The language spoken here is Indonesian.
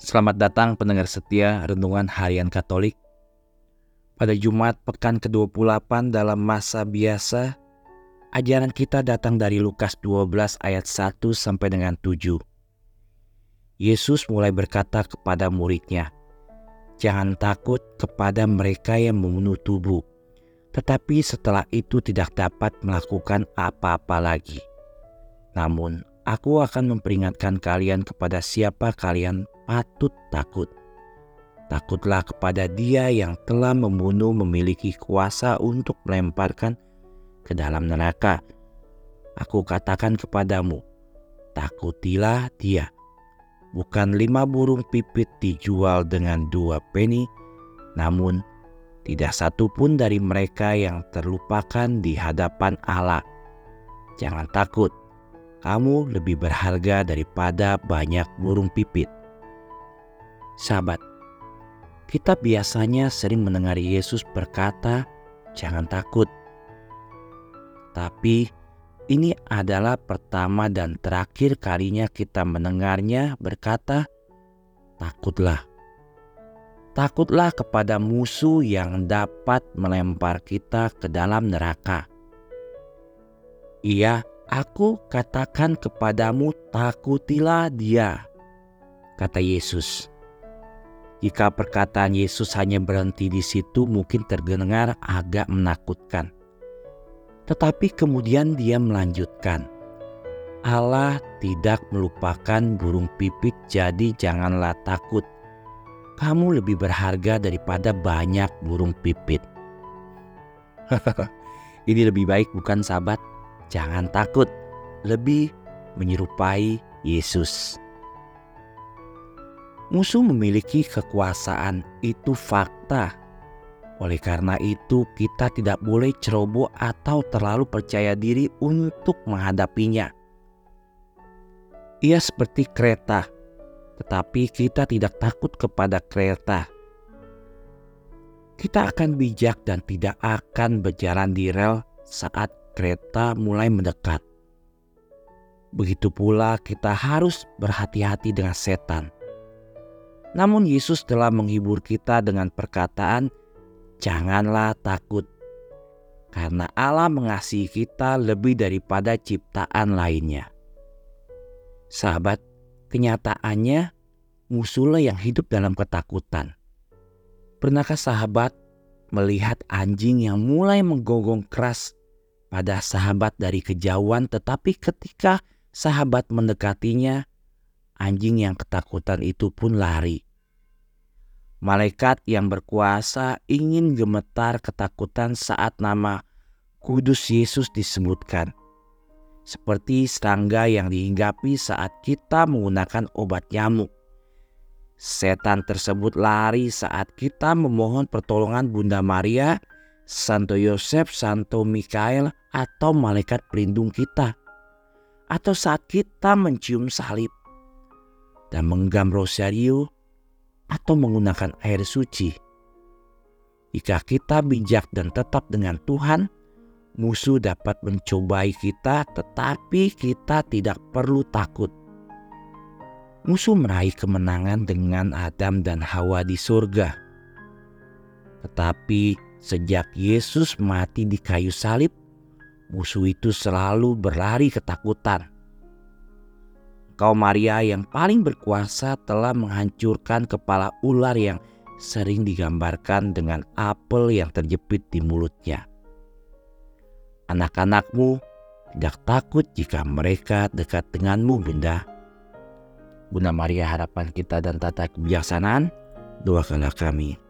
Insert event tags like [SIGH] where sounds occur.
Selamat datang pendengar setia Renungan Harian Katolik. Pada Jumat pekan ke-28 dalam masa biasa, ajaran kita datang dari Lukas 12 ayat 1 sampai dengan 7. Yesus mulai berkata kepada muridnya, Jangan takut kepada mereka yang membunuh tubuh, tetapi setelah itu tidak dapat melakukan apa-apa lagi. Namun, aku akan memperingatkan kalian kepada siapa kalian patut takut. Takutlah kepada dia yang telah membunuh memiliki kuasa untuk melemparkan ke dalam neraka. Aku katakan kepadamu, takutilah dia. Bukan lima burung pipit dijual dengan dua peni, namun tidak satu pun dari mereka yang terlupakan di hadapan Allah. Jangan takut, kamu lebih berharga daripada banyak burung pipit. Sahabat, kita biasanya sering mendengar Yesus berkata, "Jangan takut." Tapi ini adalah pertama dan terakhir kalinya kita mendengarnya berkata, "Takutlah." Takutlah kepada musuh yang dapat melempar kita ke dalam neraka. Iya, aku katakan kepadamu, takutilah dia, kata Yesus. Jika perkataan Yesus hanya berhenti di situ, mungkin terdengar agak menakutkan. Tetapi kemudian dia melanjutkan, "Allah tidak melupakan burung pipit, jadi janganlah takut. Kamu lebih berharga daripada banyak burung pipit." [LAUGHS] Ini lebih baik, bukan, sahabat? Jangan takut, lebih menyerupai Yesus. Musuh memiliki kekuasaan, itu fakta. Oleh karena itu, kita tidak boleh ceroboh atau terlalu percaya diri untuk menghadapinya. Ia seperti kereta, tetapi kita tidak takut kepada kereta. Kita akan bijak dan tidak akan berjalan di rel saat kereta mulai mendekat. Begitu pula, kita harus berhati-hati dengan setan namun Yesus telah menghibur kita dengan perkataan, "Janganlah takut." Karena Allah mengasihi kita lebih daripada ciptaan lainnya. Sahabat, kenyataannya musuhlah yang hidup dalam ketakutan. Pernahkah sahabat melihat anjing yang mulai menggonggong keras pada sahabat dari kejauhan tetapi ketika sahabat mendekatinya anjing yang ketakutan itu pun lari. Malaikat yang berkuasa ingin gemetar ketakutan saat nama Kudus Yesus disebutkan. Seperti serangga yang dihinggapi saat kita menggunakan obat nyamuk. Setan tersebut lari saat kita memohon pertolongan Bunda Maria, Santo Yosef, Santo Mikael, atau malaikat pelindung kita. Atau saat kita mencium salib dan menggam rosario atau menggunakan air suci. Jika kita bijak dan tetap dengan Tuhan, musuh dapat mencobai kita, tetapi kita tidak perlu takut. Musuh meraih kemenangan dengan Adam dan Hawa di surga. Tetapi sejak Yesus mati di kayu salib, musuh itu selalu berlari ketakutan. Engkau Maria yang paling berkuasa telah menghancurkan kepala ular yang sering digambarkan dengan apel yang terjepit di mulutnya. Anak-anakmu tidak takut jika mereka dekat denganmu, Bunda. Bunda Maria harapan kita dan tata kebijaksanaan, doakanlah kami.